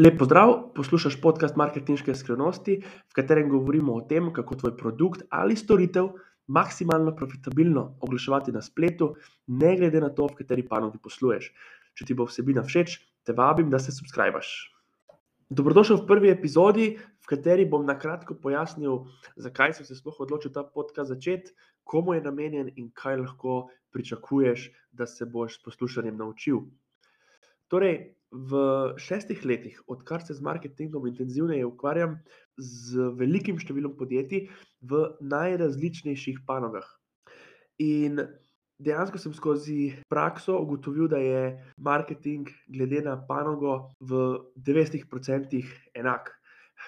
Lep pozdrav, poslušaj podcast Marketinške skrivnosti, v katerem govorimo o tem, kako tvoj produkt ali storitev maksimalno profitabilno oglaševati na spletu, ne glede na to, v kateri panogi posluješ. Če ti bo vsebina všeč, te vabim, da se subskrbiš. Dobrodošel v prvi epizodi, v kateri bom na kratko pojasnil, zakaj sem se sploh odločil ta podcast začeti, komu je namenjen in kaj lahko pričakuješ, da se boš s poslušanjem naučil. Torej, v šestih letih, odkar se z marketingom intenzivneje ukvarjam, z velikim številom podjetij v najrazličnejših panogah. In dejansko sem skozi prakso ugotovil, da je marketing, glede na panogo, v 90% enak.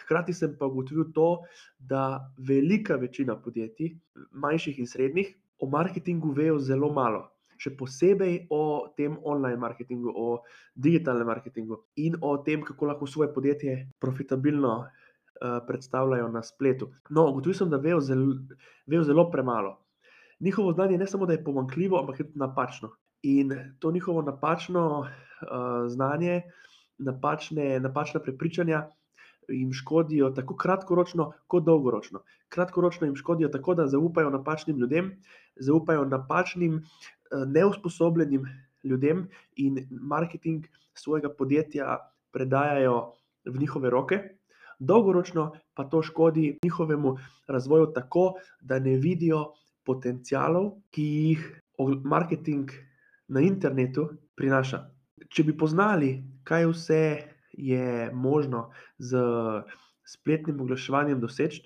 Hkrati sem pa ugotovil to, da velika večina podjetij, manjših in srednjih, o marketingu vejo zelo malo še posebej o tem online marketingu, o digitalnem marketingu in o tem, kako lahko svoje podjetje profitabilno uh, predstavljajo na spletu. No, ugotovil sem, da vejo zelo, vejo zelo premalo. Njihovo znanje ne samo, da je pomankljivo, ampak je tudi napačno. In to njihovo napačno uh, znanje, napačne, napačna prepričanja jim škodijo tako kratkoročno, kot dolgoročno. Kratkoročno jim škodijo tako, da zaupajo napačnim ljudem, zaupajo napačnim, neusposobljenim ljudem in marketing svojega podjetja predajajo v njihove roke. Dolgoročno pa to škodi njihovemu razvoju tako, da ne vidijo potencialov, ki jih marketing na internetu prinaša. Če bi poznali, kaj vse je možno z spletnim oglaševanjem doseči,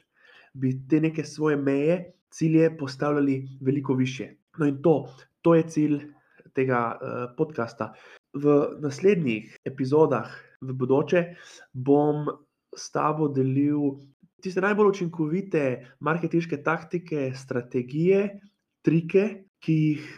bi te neke svoje meje, cilje postavljali veliko više. No, in to, to je cilj tega uh, podcasta. V naslednjih epizodah, v bodoče, bom s tabo delil tiste najbolj učinkovite marketinške taktike, strategije, trike, ki jih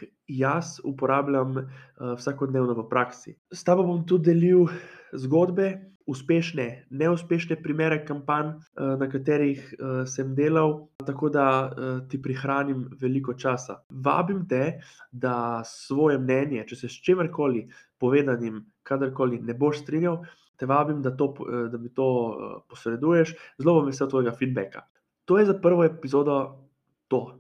jaz uporabljam uh, vsakodnevno v praksi. S tabo bom tudi delil zgodbe, uspešne, neuspešne primere kampanj, uh, na katerih uh, sem delal, tako da uh, ti prihranim veliko časa. Vabim te, da svoje mnenje, če se s čemerkoli povedanim, kadarkoli ne boš strinjal. Te vabim, da, to, da mi to posreduješ, zelo bom vesel tvojega feedbacka. To je za prvo epizodo to.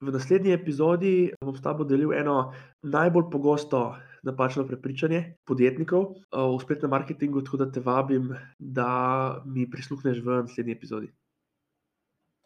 V naslednji epizodi bom s tabo delil eno najbolj pogosto napačno prepričanje podjetnikov v spletnem marketingu, tako da te vabim, da mi prisluhneš v naslednji epizodi.